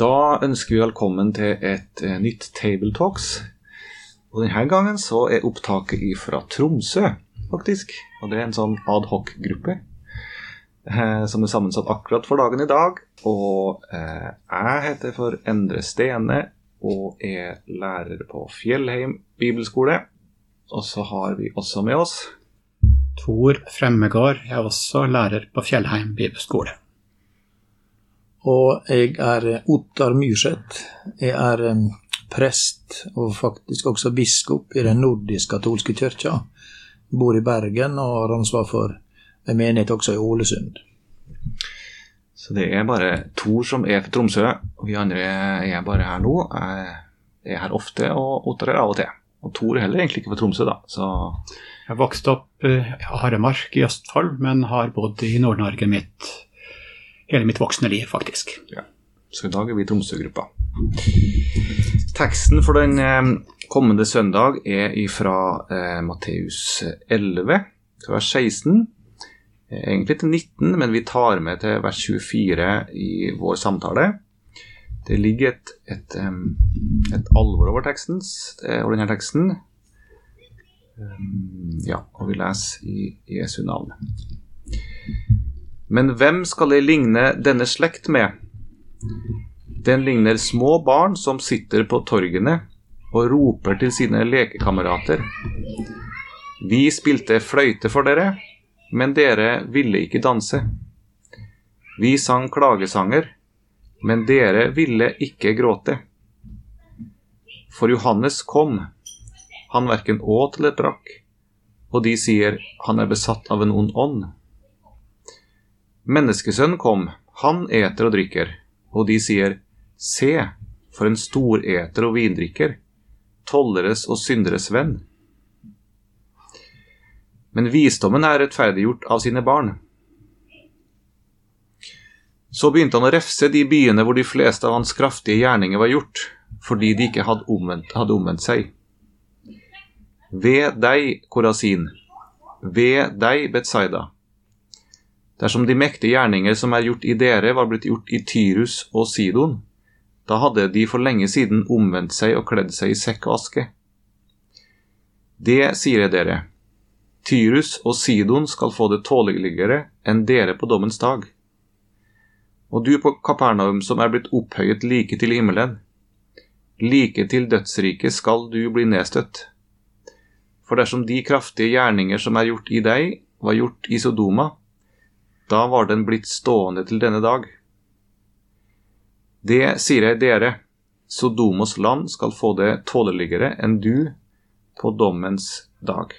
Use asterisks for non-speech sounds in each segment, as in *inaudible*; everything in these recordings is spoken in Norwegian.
Da ønsker vi velkommen til et eh, nytt Table Talks. Og denne gangen så er opptaket fra Tromsø, faktisk. Og det er en sånn adhoc-gruppe eh, som er sammensatt akkurat for dagen i dag. Og eh, jeg heter for Endre Stene og er lærer på Fjellheim bibelskole. Og så har vi også med oss Tor Fremmegård Jeg er også lærer på Fjellheim bibelskole. Og jeg er Ottar Myrseth. Jeg er prest og faktisk også biskop i Den nordisk-katolske kirka. Bor i Bergen og har ansvar for en menighet også i Ålesund. Så det er bare Tor som er fra Tromsø, vi andre er bare her nå. Jeg er her ofte, og Ottar er av og til. Og Tor er heller egentlig ikke fra Tromsø, da. Så Jeg vokste opp eh, i Haremark i Østfold, men har bodd i Nord-Norge mitt, hele mitt voksne liv, faktisk. Ja. Så i dag er vi Tromsø-gruppa. Teksten for den eh, kommende søndag er fra eh, Matteus 11, til vers 16. Eh, Egentlig til 19, men vi tar med til vers 24 i vår samtale. Det ligger et, et, et alvor over, teksten, eh, over denne teksten. Ja, og vi leser i Jesu navn. Men hvem skal jeg ligne denne slekt med? Den ligner små barn som sitter på torgene og roper til sine lekekamerater. Vi spilte fløyte for dere, men dere ville ikke danse. Vi sang klagesanger, men dere ville ikke gråte. For Johannes kom, han verken åt eller drakk, og de sier han er besatt av en ond ånd. Menneskesønnen kom, han eter og drikker, og de sier, se, for en storeter og vindrikker, tolleres og synderes venn. Men visdommen er rettferdiggjort av sine barn. Så begynte han å refse de byene hvor de fleste av hans kraftige gjerninger var gjort, fordi de ikke hadde omvendt, hadde omvendt seg. Ved deg, Korasin, ved deg, Betsaida. Dersom de mektige gjerninger som er gjort i dere, var blitt gjort i Tyrus og Sidon, da hadde de for lenge siden omvendt seg og kledd seg i sekk og aske. Det sier jeg dere, Tyrus og Sidon skal få det tåleligere enn dere på dommens dag. Og du på Kapernaum som er blitt opphøyet like til himmelen, like til dødsriket skal du bli nedstøtt. For dersom de kraftige gjerninger som er gjort i deg, var gjort i Sodoma, da var den blitt stående til denne dag. Det sier jeg dere, Sodomos land skal få det tåleligere enn du på dommens dag.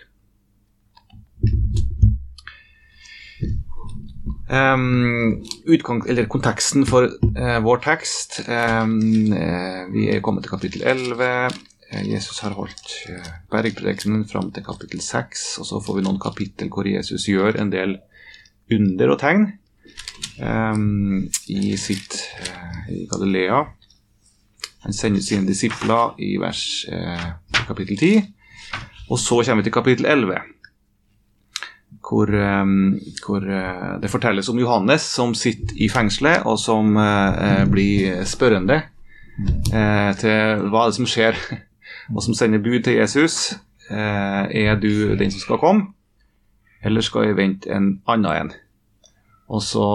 Um, utgang, eller konteksten for uh, vår tekst um, uh, Vi er kommet til kapittel 11. Uh, Jesus har holdt bergprekenen fram til kapittel 6. Og så får vi noen kapittel hvor Jesus gjør en del under og tegn um, i sitt uh, i Galilea. Han sender sine disipler i vers eh, kapittel 10. Og så kommer vi til kapittel 11 hvor, um, hvor uh, det fortelles om Johannes som sitter i fengselet, og som uh, blir spørrende uh, til hva det som skjer, *laughs* og som sender bud til Jesus. er du den som skal komme, eller skal jeg vente en annen en? Og så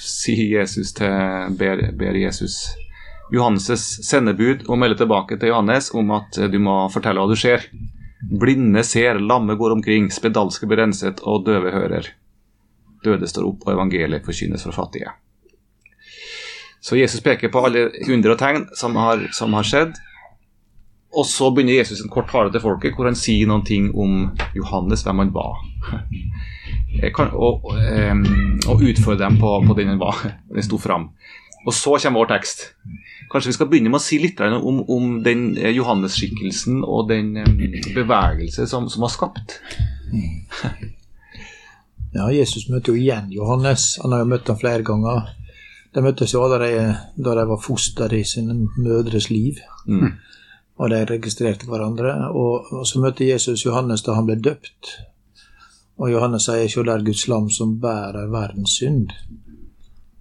sier Jesus til, ber, ber Jesus Johannes' sendebud å melde tilbake til Johannes om at du må fortelle hva du ser. Blinde ser, lamme går omkring, spedalske blir renset, og døve hører. Døde står opp, og evangeliet forkynnes for fattige. Så Jesus peker på alle under og tegn som har, som har skjedd. Og så begynner Jesus en kort tale til folket hvor han sier noen ting om Johannes, hvem han var. *laughs* Kan, og, og, og utfordre dem på, på den han var. *laughs* Den sto fram. Og så kommer vår tekst. Kanskje vi skal begynne med å si litt om, om den eh, Johannes-skikkelsen og den bevegelse som, som har skapt. *laughs* Ja, Jesus møtte jo igjen Johannes. Han har jo møtt ham flere ganger. De møttes jo allerede da de var foster i sine mødres liv. Mm. Og de registrerte hverandre. Og, og så møtte Jesus Johannes da han ble døpt. Og Johannes sier ikke det er Guds lam som bærer verdens synd'.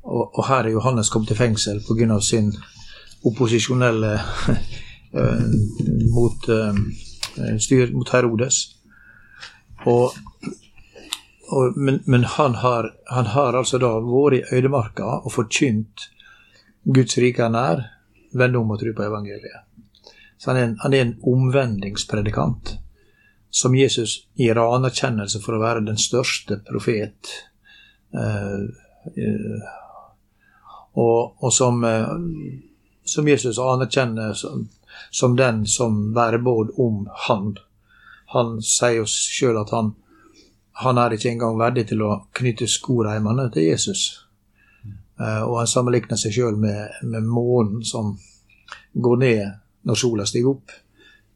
Og, og her er Johannes kommet i fengsel pga. sin opposisjonelle *laughs* eh, mot, eh, styr, mot Herodes. Og og, men, men han, har, han har altså da vært i øydemarka og forkynt Guds rike er nær, vend om og tro på evangeliet. Så han er en, han er en omvendingspredikant som Jesus gir anerkjennelse for å være den største profet. Eh, eh, og, og som, eh, som Jesus anerkjenner som, som den som bærer båd om Han. Han sier jo sjøl at han han er ikke engang verdig til å knytte skoreimene til Jesus. Og han sammenligner seg sjøl med, med månen som går ned når sola stiger opp,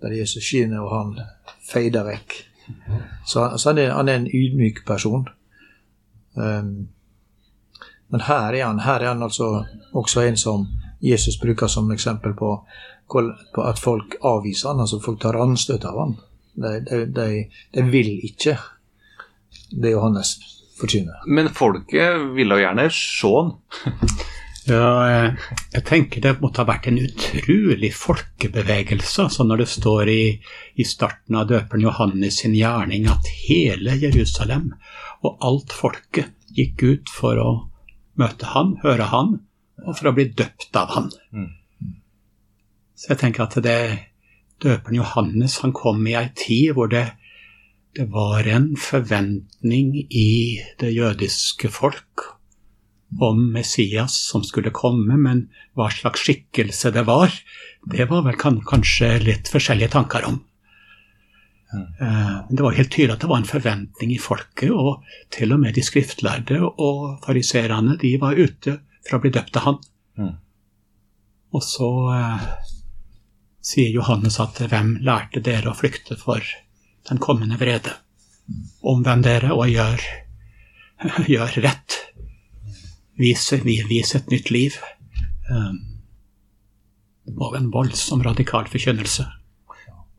der Jesus skinner og han feider vekk. Så, så han, er, han, er, en ydmyk person. Um, men her er han her er han altså også en som Jesus bruker som eksempel på, på at folk avviser han, altså folk tar anstøt av han. De, de, de, de vil ikke det Johannes forkynner. Men folket ville gjerne se han. *laughs* Ja, jeg, jeg tenker det måtte ha vært en utrolig folkebevegelse. altså Når det står i, i starten av døperen Johannes sin gjerning at hele Jerusalem og alt folket gikk ut for å møte han, høre han, og for å bli døpt av han. Mm. Så jeg tenker at det døperen Johannes han kom i ei tid hvor det det var en forventning i det jødiske folk om Messias som skulle komme, men hva slags skikkelse det var, det var vel kan, kanskje litt forskjellige tanker om. Eh, det var helt tydelig at det var en forventning i folket, og til og med de skriftlærde og fariserene, de var ute for å bli døpt av han. Mm. Og så eh, sier Johannes at hvem lærte dere å flykte for den kommende vrede? Omvend dere og gjør, *laughs* gjør rett. Vis, vise et nytt liv. Det var en voldsom radikal forkynnelse.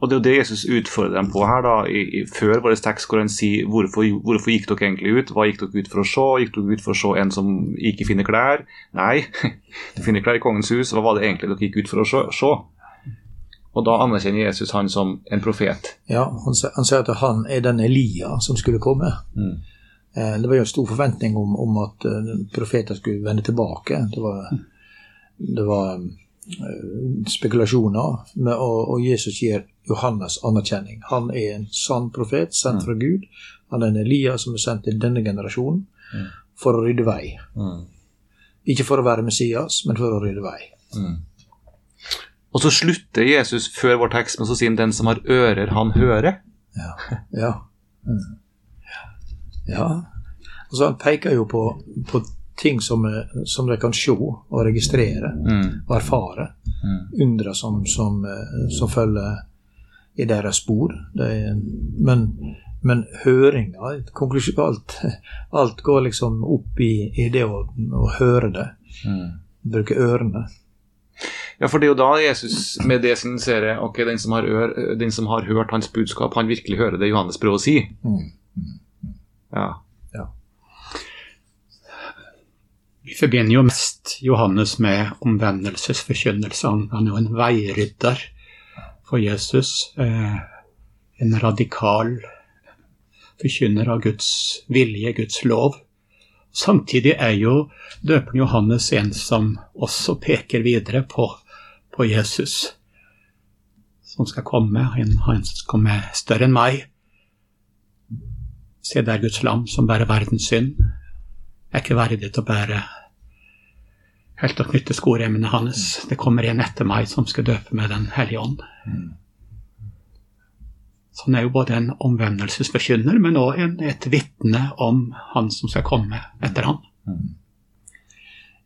Og det er jo det Jesus utfordrer dem på her, da, i, i, før vår tekst, hvor han sier hvorfor, hvorfor gikk dere egentlig ut? Hva gikk dere ut for å se? Gikk dere ut for å se en som ikke finner klær? Nei, *laughs* du finner klær i kongens hus. Hva var det egentlig dere gikk ut for å se? se? Og da anerkjenner Jesus han som en profet. Ja, han sier at han er den Elia som skulle komme. Mm. Eh, Det var jo en stor forventning om, om at eh, profeter skulle vende tilbake. Det var, det var eh, spekulasjoner, men, og, og Jesus gir Johannes anerkjenning. Han er en sann profet, sendt fra Gud. Han er en Elia som er sendt til denne generasjonen for å rydde vei. Mm. Ikke for å være Messias, men for å rydde vei. Og så slutter Jesus før vår tekst med å si den som har ører, han hører. Ja. ja. *laughs* Mm. Ja. Altså, han peker jo på, på ting som, som de kan se og registrere Mm. og erfare. Undre som, som, som følger i deres spor. Det er, men, men høringa alt, alt går liksom opp i, i det å, å høre det. Bruke ørene. Ja, for det er jo da Jesus med det signaliserer ok, den som, har ør, den som har hørt hans budskap, han virkelig hører det Johannes prøver å si. Ja. Vi forbinder jo mest Johannes med omvendelsesforkynnelse. Han, han er jo en veirydder for Jesus. Eh, en radikal forkynner av Guds vilje, Guds lov. Samtidig er jo døperen Johannes en som også peker videre på, på Jesus, som skal komme. en, han som kommer større enn meg. Se der Guds lam som bærer verdens synd. Jeg er ikke verdig til å bære helt å knytte skoremmene hans. Det kommer en etter meg som skal døpe med Den hellige ånd. Så han er jo både en omvendelsesforkynner, men òg et vitne om han som skal komme etter han.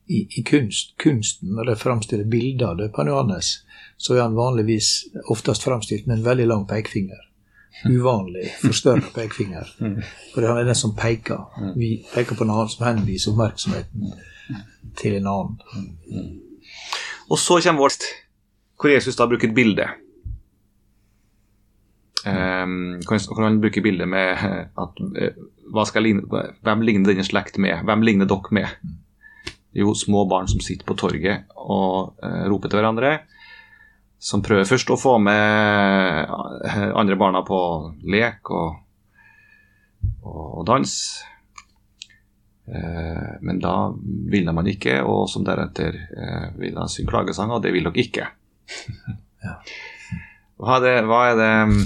I, i kunst, kunsten, når de framstiller bilder av døperen Johannes, så er han vanligvis oftest framstilt med en veldig lang pekefinger. Uvanlig forstørra pekefinger. For det er den som peker. Vi peker på en annen som henviser oppmerksomheten til en annen. Og så kommer vårt hvor Jesus da bruker et bilde. Um, kan han bruke bildet med at eh, hva skal ligne, Hvem ligner denne slekt med? Hvem ligner dere med? Jo, små barn som sitter på torget og uh, roper til hverandre. Som prøver først å få med eh, andre barna på lek og, og dans. Uh, men da ville man ikke, og som deretter vil ville han synge klagesanger, og det vil dere ikke. *laughs* Hva er, det, hva er det um,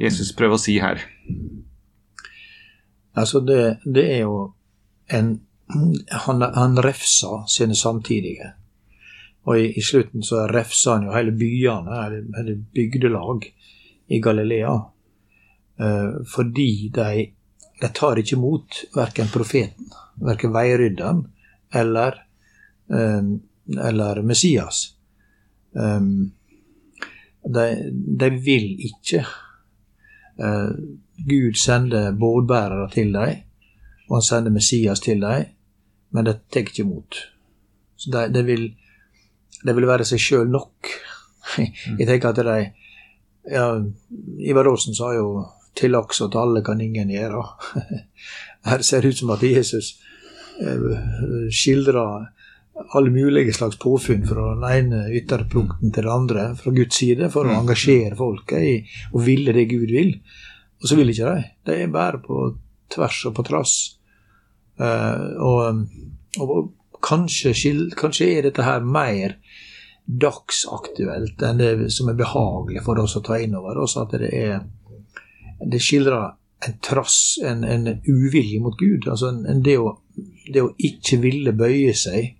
Jesus prøver å si her? Altså, det, det er jo en Han, han refser sine samtidige. Og i, i slutten så refsa han jo hele byene, hele, hele bygdelag i Galilea. Eh, fordi de, de tar ikke imot verken profeten, verken veirydderen eller, eh, eller Messias. Um, de, de, vil ikke. Uh, Gud sender bådbærere til dem, og han sender Messias til dem, men de tar ikke imot. Så de, de, vil, de vil være seg sjøl nok. Jeg tenker at de ja, Ivar Aasen sa jo 'til laks at alle kan ingen gjøre'. *laughs* Her ser det ut som at Jesus uh, skildrer alle mulige slags påfunn fra den ene ytterpunkten til den andre fra Guds side for å Mm. engasjere folket i å ville det Gud vil. Og så vil ikke de. De er bare på tvers og på trass. Eh, og, og kanskje, kanskje er dette her mer dagsaktuelt enn det som er behagelig for oss å ta inn over oss. At det er Det skildrer en trass, en, en uvilje mot Gud. Altså en, en det, å, det å ikke ville bøye seg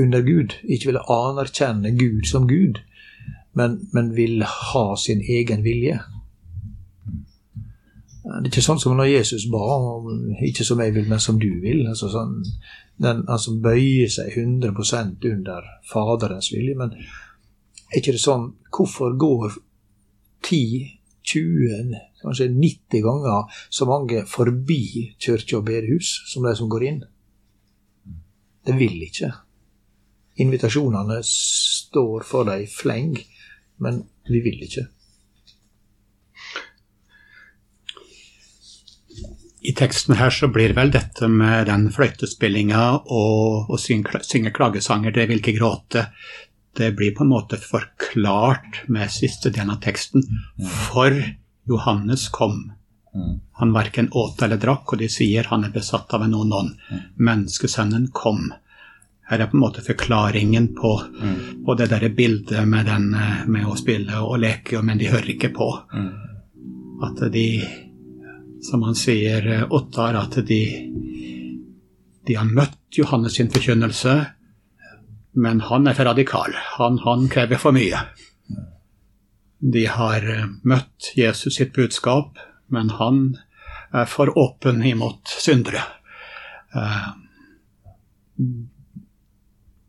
under Gud, ikke ville anerkjenne Gud som Gud, men, men vil ha sin egen vilje. Det er ikke sånn som når Jesus ba om 'ikke som jeg vil, men som du vil'. Altså sånn, den, han bøyer seg 100% under Faderens vilje. Men er ikke det sånn Hvorfor går 10, 20, kanskje 90 ganger så mange forbi kirke og bedehus som de som går inn? De vil ikke. Invitasjonene står for dem i fleng, men vi vil ikke. I teksten her så blir vel dette med den fløytespillinga og å synge, klagesanger, det vil ikke gråte, det blir på en måte forklart med siste delen av teksten. For Johannes kom. Han verken åt eller drakk, og de sier han er besatt av en ond ånd. Menneskesønnen kom. Her er på en måte forklaringen på, på det der bildet med, den, eh, med å spille og leke, men de hører ikke på. At de som han sier, eh, Ottar, at de, de har møtt Johannes sin forkynnelse, men han er for radikal. Han, han krever for mye. De har eh, møtt Jesus sitt budskap, men han er for åpen imot syndere. Eh,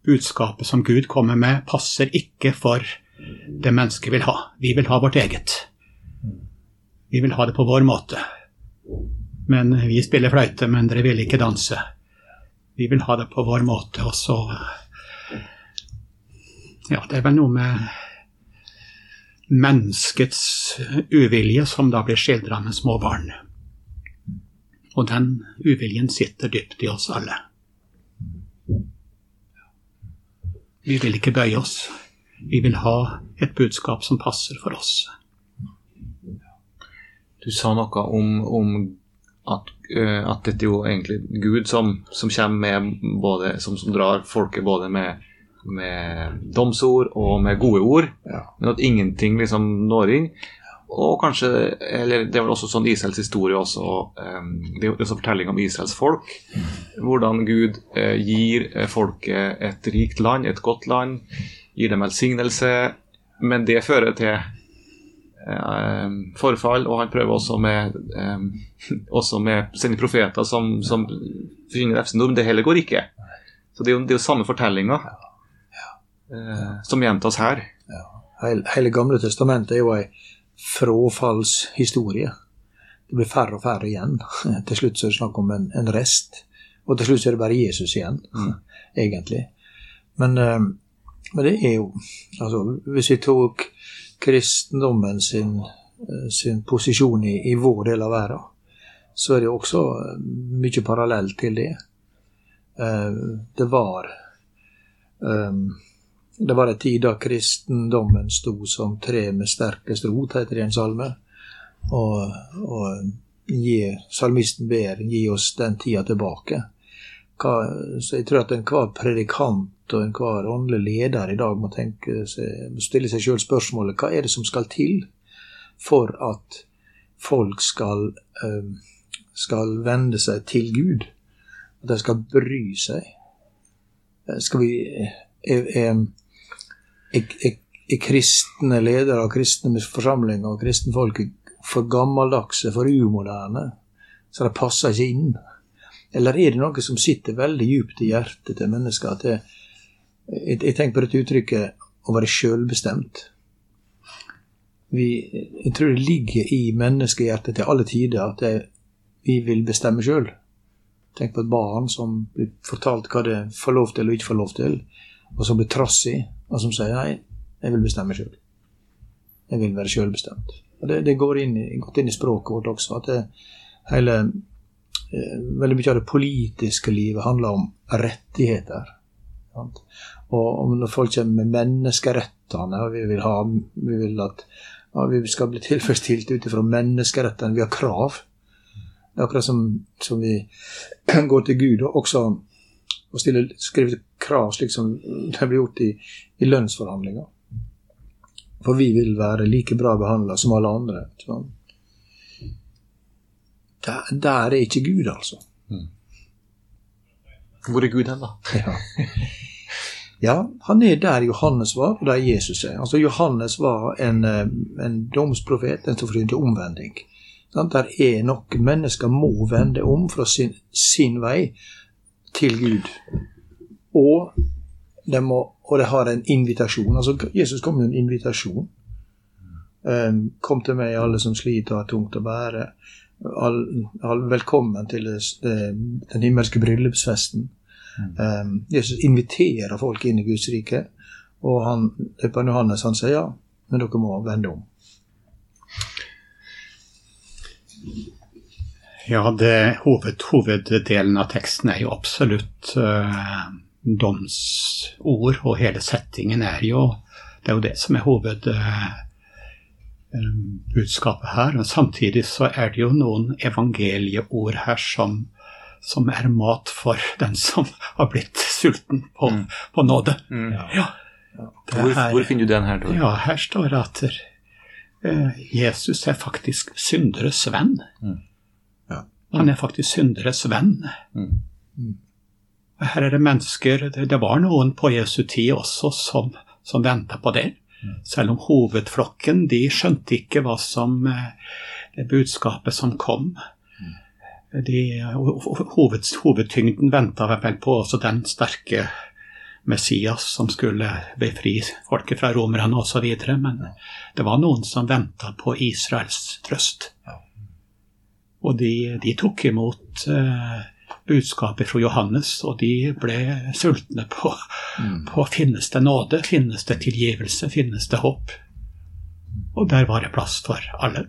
budskapet som Gud kommer med, passer ikke for det mennesket vil ha. Vi vil ha vårt eget. Vi vil ha det på vår måte. Men vi spiller fløyte, men dere vil ikke danse. Vi vil ha det på vår måte, og så Ja, det er vel noe med menneskets uvilje som da blir skildra med små barn. Og den uviljen sitter dypt i oss alle. Vi vil ikke bøye oss. Vi vil ha et budskap som passer for oss. Du sa noe om, om at, uh, at dette er jo egentlig Gud som, som kommer med både, som, som drar folket både med, med domsord og med gode ord, Ja. men at ingenting liksom når inn. Og kanskje, eller Det er vel også sånn Israels historie også. Um, det er jo også fortelling om Israels folk. Hvordan Gud uh, gir folket et rikt land, et godt land. Gir dem velsignelse. Men det fører til forfall, og han prøver også med, eh, *laughs* også med sine profeter som, som forkynner refsendom. Det heller går ikke. Så det er jo, det er jo samme fortellinga eh, som gjentas her. Hele, hele Gamle testamentet er jo ei frafallshistorie. Det blir færre og færre igjen. *laughs* Til slutt så er det snakk om en, en rest. Og til slutt så er det bare Jesus igjen, *laughs* egentlig. Men, eh, men det er jo Altså, hvis vi tok kristendommen sin, eh, sin posisjon i, i vår del av verden, så er det også eh, mye parallell til det. Eh, Det var det var en tid da kristendommen sto som tre med sterkest rot, heter det i en salme. Og, og gi, salmisten ber gi oss den tida tilbake. Så jeg tror at enhver predikant og enhver åndelig leder i dag må seg, stille seg sjøl spørsmålet hva er det som skal til for at folk skal, eh, skal vende seg til Gud? At de skal bry seg? Eh, Skal vi er, er, er, er, kristne ledere og kristne forsamlinger og kristne folk for gammeldagse, for umoderne, så de passer ikke inn? Eller er det noe som sitter veldig djupt i hjertet til mennesker? At det, jeg, jeg tenker på dette uttrykket å være sjølbestemt. Jeg tror det ligger i menneskehjertet til alle tider at det, vi vil bestemme sjøl. Tenk på et barn som blir fortalt hva det får lov til og ikke får lov til, og som blir trassig, og som sier nei, jeg vil bestemme sjøl. Jeg vil være sjølbestemt. Det, det går inn gått inn i språket vårt også. at det, hele, Veldig mye av det politiske livet handler om rettigheter. Sant? Og når folk kommer med menneskerettene, og vi vil, ha, vi vil at ja, vi skal bli tilfredsstilt ut ifra menneskerettene, vi har krav. Det er akkurat som, som vi *clears throat* går til Gud og også og stiller, skriver krav slik som det blir gjort i, i lønnsforhandlinger. For vi vil være like bra behandla som alle andre. sant? Der, der er ikke Gud, altså. Hvor er Gud hen, da? Ja. ja, han er der Johannes var, og der Jesus er. Altså Johannes var en, eh, en domsprofet, en som forkynte omvending. Sånn? Der er nok mennesker må vende om fra sin, sin vei til Gud. Og de, må, og de har en invitasjon. Altså Jesus kom med en invitasjon. Um, kom til meg, alle som sliter og har tungt å bære. All, all, velkommen til det, det, den himmelske bryllupsfesten. Um, Jesus inviterer folk inn i Guds rike. Og han, døperen Johannes han sier ja, men dere må vende om. Ja, det, hoved, hoveddelen av teksten er jo absolutt uh, domsord, og hele settingen er jo Det er jo det som er hoved... uh, her. Og samtidig så er det jo noen evangelieord her som, som er mat for *laughs* den som har blitt sulten på, Mm. på nåde. Mm. Ja. Hvor, her, hvor finner du den her, Tor? Ja, her står det at uh, Jesus er faktisk synderes venn. Mm. Ja. Han er faktisk synderes venn. Mm. Og Her er det mennesker Det, det var noen på Jesu tid også som, som venta på det. Selv om hovedflokken de skjønte ikke hva som eh, det budskapet som kom. De, hoved, hovedtyngden venta vel på også den sterke Messias som skulle befri folket fra romerne osv. Men det var noen som venta på Israels trøst. Og de, de tok imot eh, budskapet fra Johannes, og de ble sultne på, på finnes det nåde, finnes det tilgivelse, finnes det håp. Og der var det plass for alle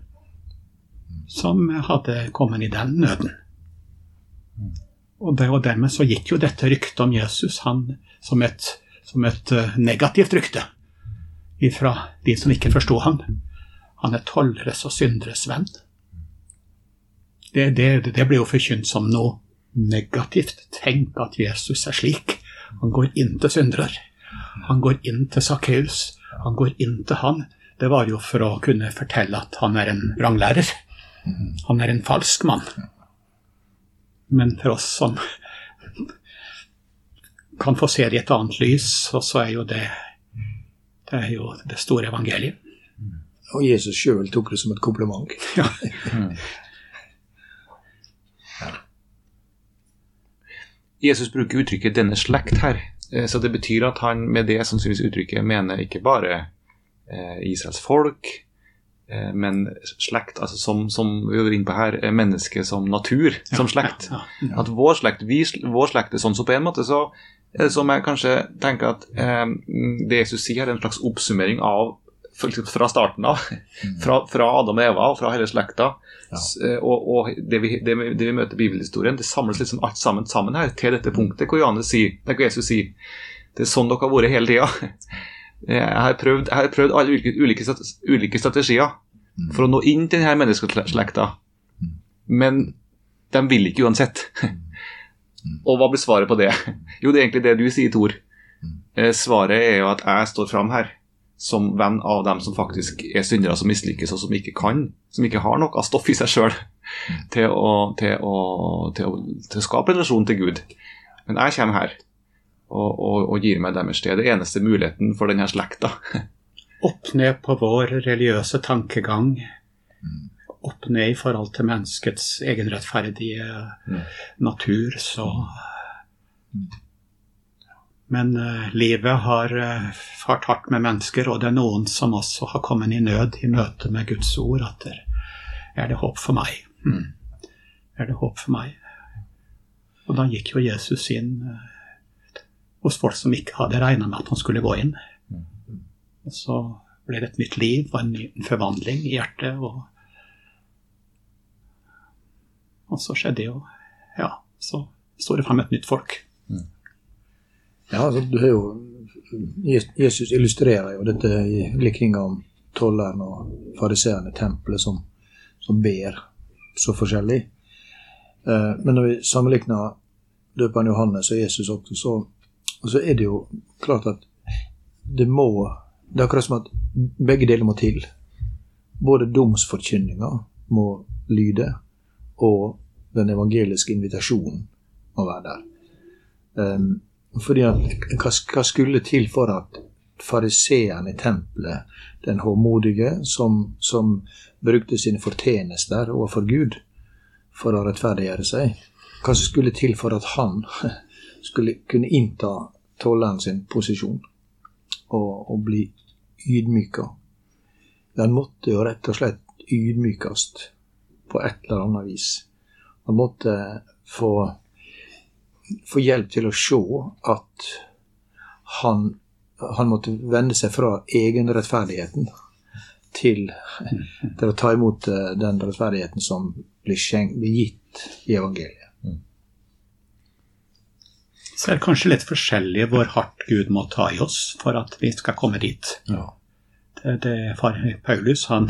som hadde kommet i den nøden. Og, der, og dermed så gikk jo dette ryktet om Jesus han, som et, som et eh, negativt rykte ifra de som ikke forsto han. Han er tolleres og synderes venn. Det, det, det ble jo forkynt som noe negativt. Tenk at Jesus er slik. Han går inn til syndere. Han går inn til Sakkeus. Han går inn til han. Det var jo for å kunne fortelle at han er en vranglærer. Han er en falsk mann. Men for oss som kan få se det i et annet lys, og så er jo det det er jo det store evangeliet. og Jesus sjøl tok det som et kompliment. *laughs* Jesus bruker uttrykket 'denne slekt' her. Eh, Så det betyr at han med det sannsynligvis uttrykket mener ikke bare eh, Israels folk, eh, men slekt, altså som, som vi var inne på her, mennesket menneske som natur, som slekt. Ja, ja. At vår slekt, vi, vår slekt er sånn, så på en måte så som jeg kanskje tenker at eh, det Jesus sier, er en slags oppsummering av fra starten av. Fra, fra Adam og Eva og fra hele slekta. S- eh, Og, og det, vi, det, vi, det vi møter i bibelhistorien, det samles liksom alt sammen sammen her til dette punktet hvor, Johannes sier, hvor Jesus sier det er sånn dere har vært hele tida. *laughs* Jeg har prøvd, jeg har prøvd alle ulike, ulike, strategier for å nå inn til denne menneskeslekta, men de vil ikke uansett. *laughs* Og hva blir svaret på det? *laughs* Jo, det er egentlig det du sier, Tor. Eh, Svaret er jo at jeg står fram her som venn av dem som faktisk er syndere som mislykkes, og som ikke kan, som ikke har noe stoff i seg sjøl til, å- til, til, til å skape en relasjon til Gud. Men jeg kommer her og, og, og gir meg deres sted. Det er eneste muligheten for denne slekta. Opp ned på vår religiøse tankegang. Opp ned i forhold til menneskets egenrettferdige natur, så Men uh, livet har uh, fart hardt med mennesker, og det er noen som også har kommet i nød i møte med Guds ord. At det er det håp for meg. Mm. Er det håp for meg? Og da gikk jo Jesus inn uh, hos folk som ikke hadde regna med at han skulle gå inn. Og så ble det et nytt liv og en ny en forvandling i hjertet. Og, og så skjedde jo Ja, så står det frem et nytt folk. Ja, altså, du har jo Jesus illustrerer jo dette i likninga om tolleren og fariseeren i tempelet som, som ber så forskjellig. Eh, men når vi sammenligner døperen Johannes og Jesus også, så, så er det jo klart at det må Det er akkurat som at begge deler må til. Både domsforkynninga må lyde, og den evangeliske invitasjonen må være der. Um, fordi at hva, skulle til for at fariseeren i tempelet, den håmodige, som, som brukte sine fortjenester overfor Gud for å rettferdiggjøre seg, hva som skulle til for at han *laughs* skulle kunne innta tolleren sin posisjon og, og bli ydmyka? Han måtte jo rett og slett ydmykast på et eller annet vis. Han måtte få få hjelp til å se at han, han måtte vende seg fra egenrettferdigheten til, til å ta imot eh, den rettferdigheten som blir, gitt i evangeliet. Så er det kanskje litt forskjellig hvor hardt Gud må ta i oss for at vi skal komme dit. Ja. Det, det, far Paulus han,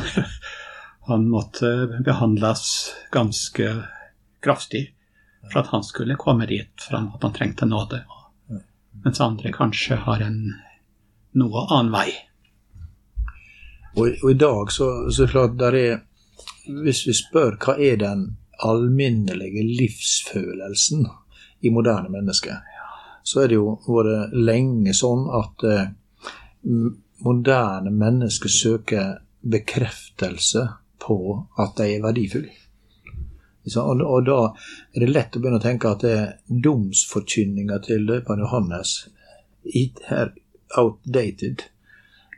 *laughs* han måtte behandles ganske kraftig for at han skulle komme dit, for at han trengte nåde. Mens andre kanskje har en noe annen vei. Og, og i dag så, så klart der er Hvis vi spør hva er den alminnelige livsfølelsen i moderne mennesker, så er det jo vært lenge sånn at eh, moderne mennesker søker bekreftelse på at de er verdifulle. Og, da er det lett å begynne å tenke at det er domsforkynninga til døperen Johannes it er outdated.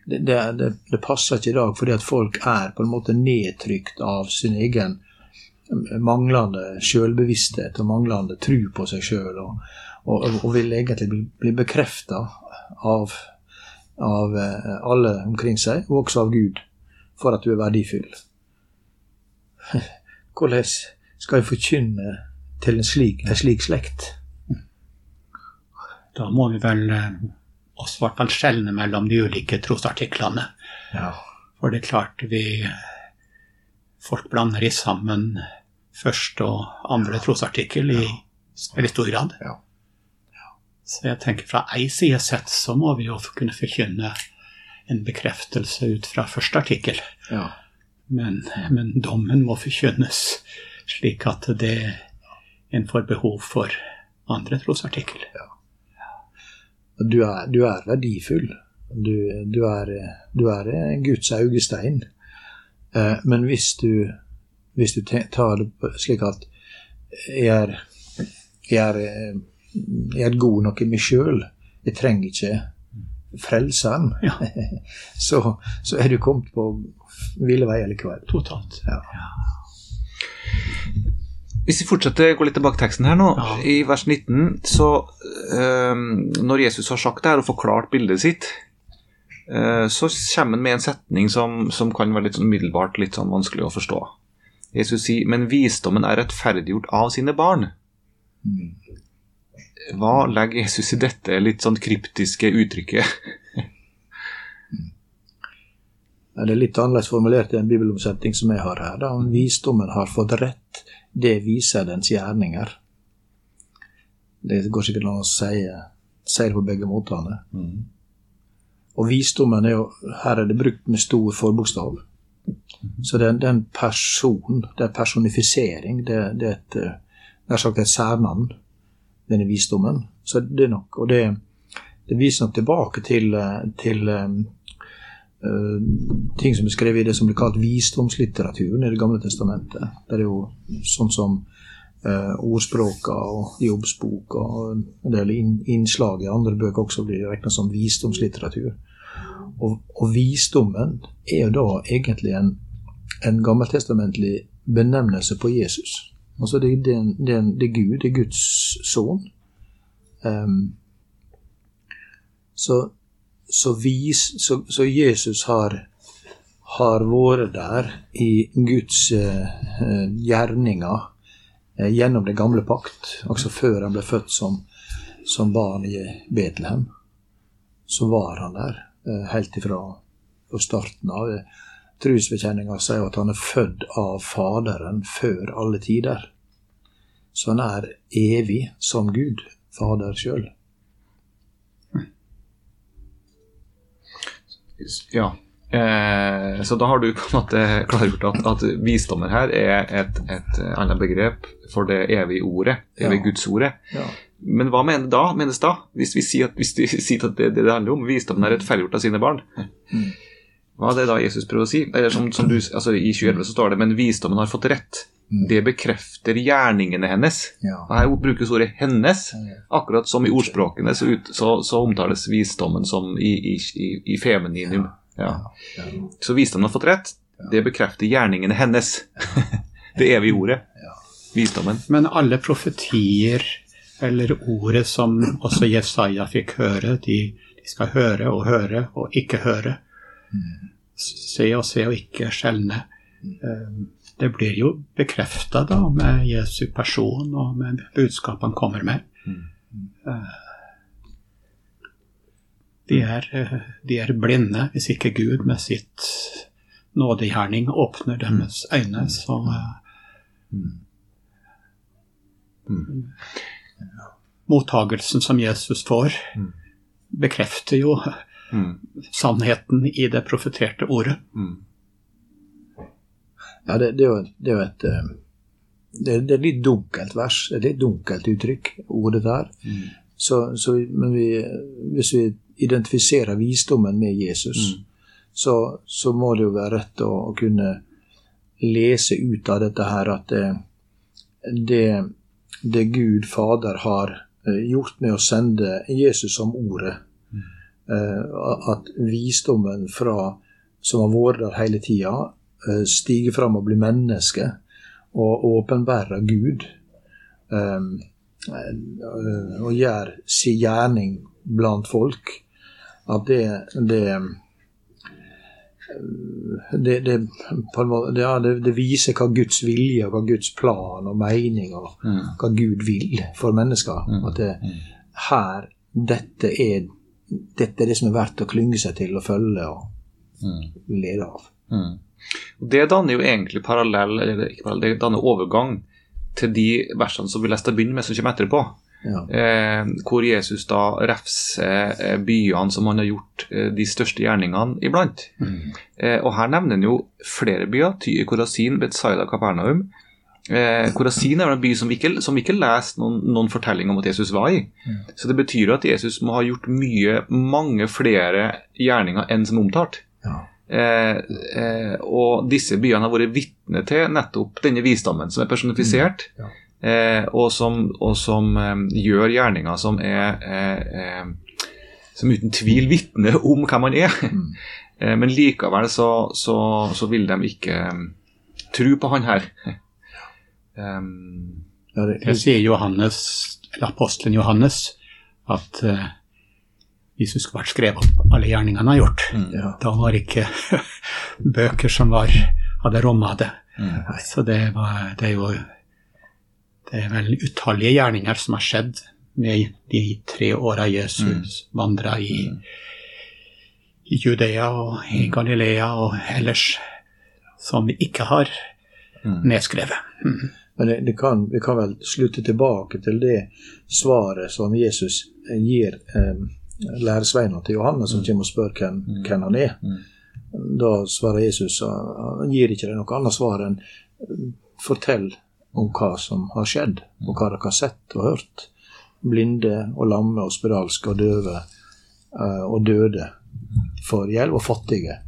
Det, det, det, det passer ikke i dag fordi at folk er på en måte nedtrykt av sin egen manglende selvbevissthet og manglende tro på seg sjøl, og, og, og vil egentlig bli, bli bekrefta av, av eh, alle omkring seg, og også av Gud, for at du er verdifull. *laughs* Hvordan skal jeg forkynne til en slik, en slik slekt? Da må vi vel eh, også hvert fall skjelne mellom de ulike trosartiklene. Ja. For det er klart vi Folk blander i sammen første og andre trosartikkel i veldig stor grad. Ja. Så jeg tenker fra ei side sett så må vi jo kunne forkynne en bekreftelse ut fra første artikkel. ja. Men, men dommen må forkynnes slik at det en får behov for andre trosartikkel. Du er, du er verdifull. Du, du, er, du er Guds augestein. Eh, men hvis du, hvis du tar det slik at jeg er, jeg er, eh, jeg er god nok i meg sjøl, jeg trenger ikke frelseren, Ja. *laughs* så, så er du kommet på ville veier likevel. Totalt. Ja. Hvis vi fortsetter gå litt tilbake teksten her nå, Ja. i vers 19, så eh, Når Jesus har sagt det her og forklart bildet sitt, eh, så kommer han med en setning som, som kan være litt sånn umiddelbart litt sånn vanskelig å forstå. Jesus sier 'men visdommen er rettferdiggjort av sine barn'. Hva legger Jesus i dette litt sånn kryptiske uttrykket? Det er litt annerledes formulert i en bibelomsetning som jeg har her. Da. Om visdommen har fått rett, det viser dens gjerninger. Det går sikkert an å si, si det på begge måtene. Og visdommen er jo Her er det brukt med stor forbokstav. Så det er, det er en person, det er personifisering. Det, det er et nær sagt et særnavn, denne visdommen. Så det er nok, og det, det viser nok tilbake til, til eh, ting som er skrevet i det som blir kalt visdomslitteraturen i Det gamle testamentet. Det er jo sånn som uh, ordspråka og jobbsboka og en del innslag i andre bøker også blir regna som visdomslitteratur. Og, og visdommen er jo da egentlig en, en gammeltestamentlig benevnelse på Jesus. Altså det, det, det, det er Gud, det er Guds sønn. Um, så så, vis, så, så Jesus har, har vært der i Guds eh, gjerninger eh, gjennom det gamle pakt, også før han ble født som, som barn i Betlehem. Så var han der eh, helt ifra på starten av. Trosbekjenninga sier at han er født av Faderen før alle tider. Så han er evig som Gud, Fader sjøl. Ja. Eh, så da har du på en måte klargjort at, at visdommen her er et, et annet begrep for det evige ordet, det evige Ja. gudsordet. Ja. Men hva mener da, menes da, hvis vi sier at, hvis vi sier at det, det det handler om, visdommen er rettferdiggjort av sine barn? Hva er det da Jesus prøver å si? Eller som, som du, altså I 2011 så står det men visdommen har fått rett. Det bekrefter gjerningene hennes. Ja. Her brukes ordet 'hennes'. Akkurat som i ordspråkene så, ut, så, så omtales visdommen som i, i, i, i femininum. Ja. Ja. Så visdommen har fått rett. Det bekrefter gjerningene hennes. *laughs* Det evige ordet. Visdommen. Men alle profetier, eller ordet som også Jesaja fikk høre, de, de skal høre og høre og ikke høre. Se og se og ikke skjelne. Eh, Det blir jo bekrefta med Jesu person og med budskapet han kommer med. Eh, De er, de er blinde hvis ikke Gud med sitt nådegjerning åpner deres øyne. Så eh, mottagelsen som Jesus får, bekrefter jo Mm. sannheten i det profeterte ordet. Ja, det, det, er jo et, det er jo et eh, det, er- det er et litt dunkelt vers. Et litt dunkelt uttrykk, ordet der. Så, så, men vi, hvis vi identifiserer visdommen med Jesus, så, så må det jo være rett å, å kunne lese ut av dette her at det, det, det Gud Fader har eh, gjort med å sende Jesus som ordet, eh, at visdommen fra, som har vært der hele tida, eh, stiger fram og blir menneske og åpenbærer Gud. eh, eh, og gjør sin gjerning blant folk. At det det, eh, det, det, måte, det, ja, det, det viser hva Guds vilje og hva Guds plan og mening og hva Gud vil for mennesker. At det, her Dette er, dette er det som er verdt å klynge seg til og følge og lede av. Mm. Det danner jo egentlig parallell, eller ikke parallell, det danner overgang til de versene som vi leste å begynne med, som kommer etterpå. Ja. Eh, hvor Jesus da refser eh, byene som han har gjort eh, de største gjerningene iblant. Eh, og her nevner han jo flere byer. Ty, Korasin, Betzaida, Kapernaum. Eh, Korasin er en by som vi ikke, som vi ikke leser noen, noen fortelling om at Jesus var i. Så det betyr jo at Jesus må ha gjort mye, mange flere gjerninger enn som omtalt. Ja. Eh, eh, og disse byene har vært vitne til nettopp denne visdommen som er personifisert, Mm, ja. eh, og som, og som eh, gjør gjerninger som er eh, eh, Som uten tvil vitner om hvem man er. Mm. *laughs* Eh, men likevel så, så, så vil de ikke tro på han her. Um, Ja, det, Det sier Johannes, eller apostelen Johannes at uh, hvis du skulle vært skrevet opp alle gjerningene han har gjort, ja. da var det ikke *laughs* bøker som var, hadde romma det. Mm. Så det, var, det er jo det er vel utallige gjerninger som har skjedd med de tre åra Jesus vandra i, i Judea og i Galilea og ellers, som vi ikke har nedskrevet. Men det, det kan, vi kan vel slutte tilbake til det svaret som Jesus eh, gir eh, læresveina til Johannes, som kommer og spør hvem, hvem han er. Da svarer Jesus Han gir ikke det noe annet svar enn eh, fortell om hva som har skjedd, og hva dere har sett og hørt. Blinde og lamme og spedalske og døve eh, og døde for gjeld, og fattige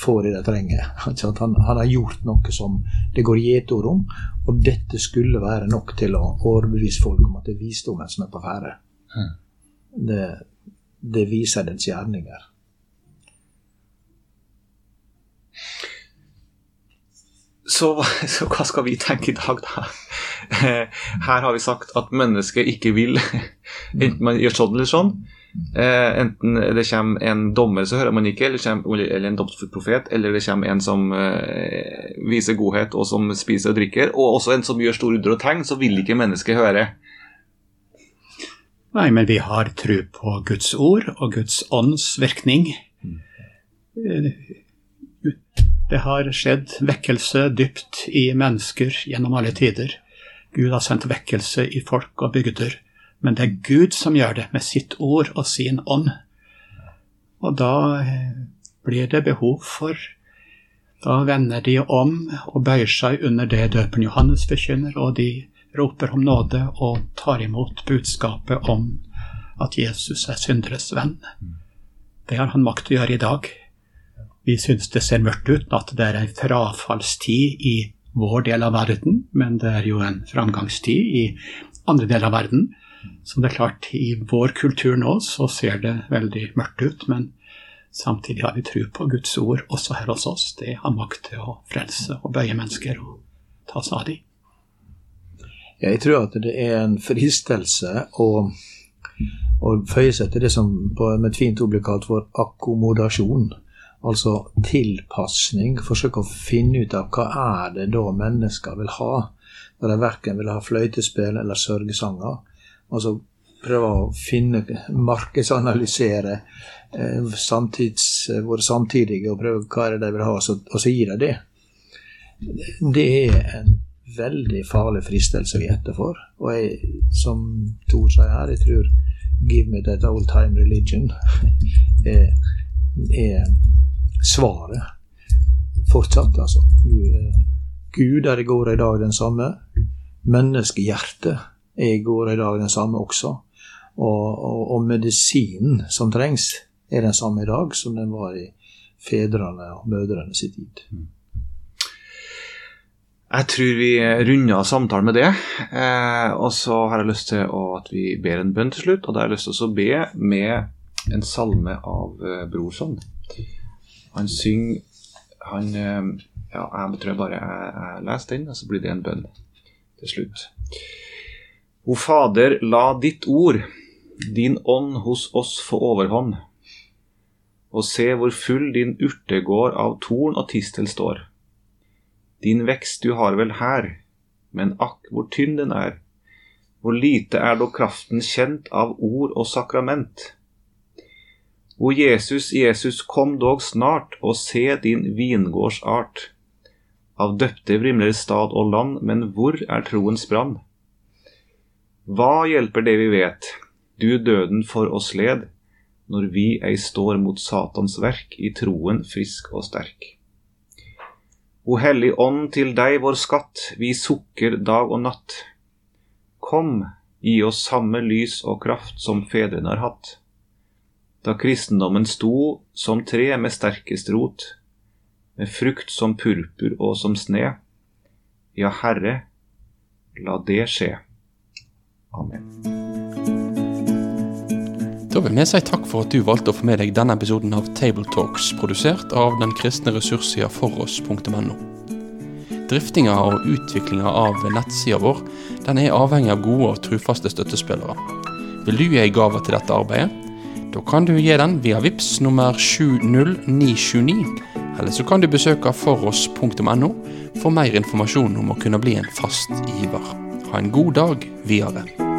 får det de trenger. Sant? *laughs* Han, han har gjort noe som det går gjetord om, og dette skulle være nok til å overbevise folk om at det er visdommen som er på ferde. Det, det viser dens gjerninger. Så, *laughs* så hva skal vi tenke i dag, da? *laughs* Her har vi sagt at mennesket ikke vil, enten man gjør sånn eller sånn. Eh, enten det kommer en dommer, så hører man ikke, eller, kommer, eller en domsprofet, eller det kommer en som eh, viser godhet, og som spiser og drikker, og også en som gjør store under og tegn, så vil ikke mennesket høre. Nei, men vi har tro på Guds ord og Guds ånds virkning. Det har skjedd vekkelse dypt i mennesker gjennom alle tider. Gud har sendt vekkelse i folk og bygder, men det er Gud som gjør det med sitt ord og sin ånd. Og da eh, blir det behov for Da vender de om og bøyer seg under det døpen Johannes forkynner, og de roper om nåde og tar imot budskapet om at Jesus er synderes venn. Det har han makt til å gjøre i dag. Vi syns det ser mørkt ut, at det er en frafallstid i vår del av verden, men det er jo en framgangstid i andre deler av verden. Så det er klart, i vår kultur nå så ser det veldig mørkt ut, men samtidig har vi tro på Guds ord også her hos oss. Det har makt til å frelse og bøye mennesker og ta seg av dem. Jeg tror at det er en fristelse å, å føye seg til det som med et fint ord blir kalt for akkommodasjon. Altså tilpasning. Forsøke å finne ut av hva er det da mennesker vil ha, når de verken vil ha fløytespill eller sørgesanger. Altså prøve å finne, markedsanalysere eh, samtids, våre samtidige og prøve hva er det de vil ha, og så, og så gir de det. Det er en veldig farlig fristelse vi er etterfor. Og jeg, som Tor sier her, jeg tror 'give me that old time religion' *laughs* er, er svaret. Fortsatt, altså. Gud er i går og i dag den samme. Menneskehjertet i går i dag den samme også. Og, og, og medisinen som trengs, er den samme i dag som den var i fedrene og mødrene sin tid. Jeg tror vi runder samtalen med det. Eh, og så har jeg lyst til å, at vi ber en bønn til slutt. Og da har jeg lyst til å be med en salme av eh, Brorson. Han synger han, eh, Ja, jeg tror jeg bare jeg, jeg leser den, og så blir det en bønn til slutt. O Fader, la ditt ord, din ånd hos oss få overhånd. Og se hvor full din urtegård av torn og tistel står. Din vekst du har vel her, men akk hvor tynn den er. Hvor lite er dog kraften kjent av ord og sakrament. O Jesus, Jesus, kom dog snart og se din vingårdsart. Av døpte vrimler stad og land, men hvor er troens brann? Hva hjelper det vi vet, du døden for oss led, når vi ei står mot Satans verk, i troen frisk og sterk? O Hellig Ånd, til deg vår skatt, vi sukker dag og natt. Kom, gi oss samme lys og kraft som fedrene har hatt. Da kristendommen sto som tre med sterkest rot, med frukt som purpur og som sne. Ja, Herre, la det skje. Amen. Da vil vi si takk for at du valgte å få med deg denne episoden av Tabletalks, produsert av den kristne ressurssida foross.no. Driftinga og utviklinga av nettsida vår den er avhengig av gode og trufaste støttespillere. Vil du gi ei gave til dette arbeidet? Da kan du gi den via VIPS nummer 70929, eller så kan du besøke foross.no for mer informasjon om å kunne bli en fast giver. Ha en god dag videre.